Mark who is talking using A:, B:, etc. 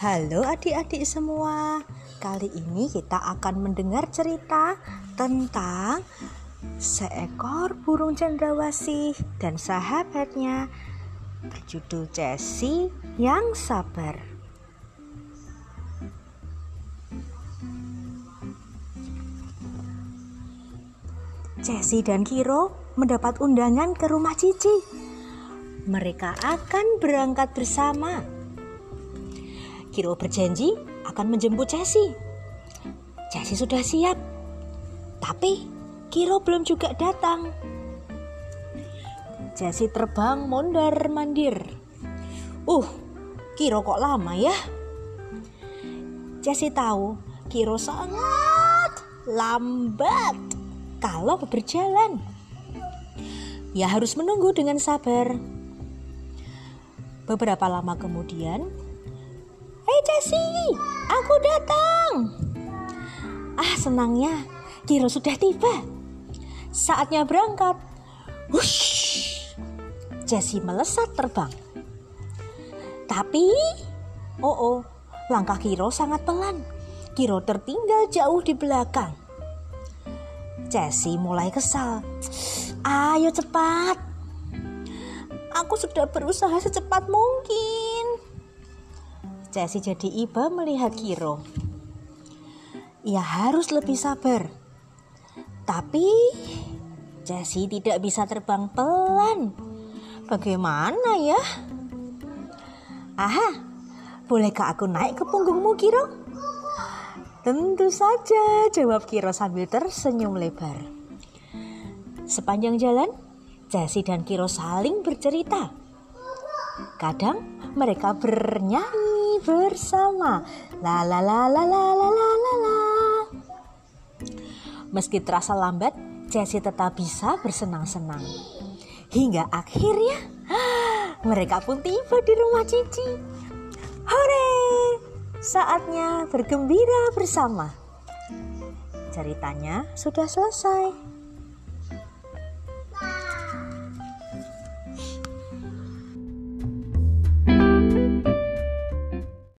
A: Halo adik-adik semua, kali ini kita akan mendengar cerita tentang seekor burung cendrawasih dan sahabatnya berjudul Jessie yang sabar. Jessie dan Kiro mendapat undangan ke rumah Cici. Mereka akan berangkat bersama Kiro berjanji akan menjemput Jessie. Jessie sudah siap, tapi Kiro belum juga datang. Jessie terbang mondar mandir. Uh, Kiro kok lama ya? Jessie tahu Kiro sangat lambat kalau berjalan. Ya harus menunggu dengan sabar. Beberapa lama kemudian, Jessie, aku datang. Ah senangnya, Kiro sudah tiba. Saatnya berangkat. Wush, Jessie melesat terbang. Tapi, oh oh, langkah Kiro sangat pelan. Kiro tertinggal jauh di belakang. Jessie mulai kesal. Ayo cepat. Aku sudah berusaha secepat mungkin. Jessie jadi iba melihat Kiro. Ia harus lebih sabar. Tapi Jessie tidak bisa terbang pelan. Bagaimana ya? Aha, bolehkah aku naik ke punggungmu Kiro? Tentu saja, jawab Kiro sambil tersenyum lebar. Sepanjang jalan, Jessie dan Kiro saling bercerita. Kadang mereka bernyanyi bersama. La la la la la la la la. Meski terasa lambat, Jessie tetap bisa bersenang-senang. Hingga akhirnya mereka pun tiba di rumah Cici. Hore! Saatnya bergembira bersama. Ceritanya sudah selesai.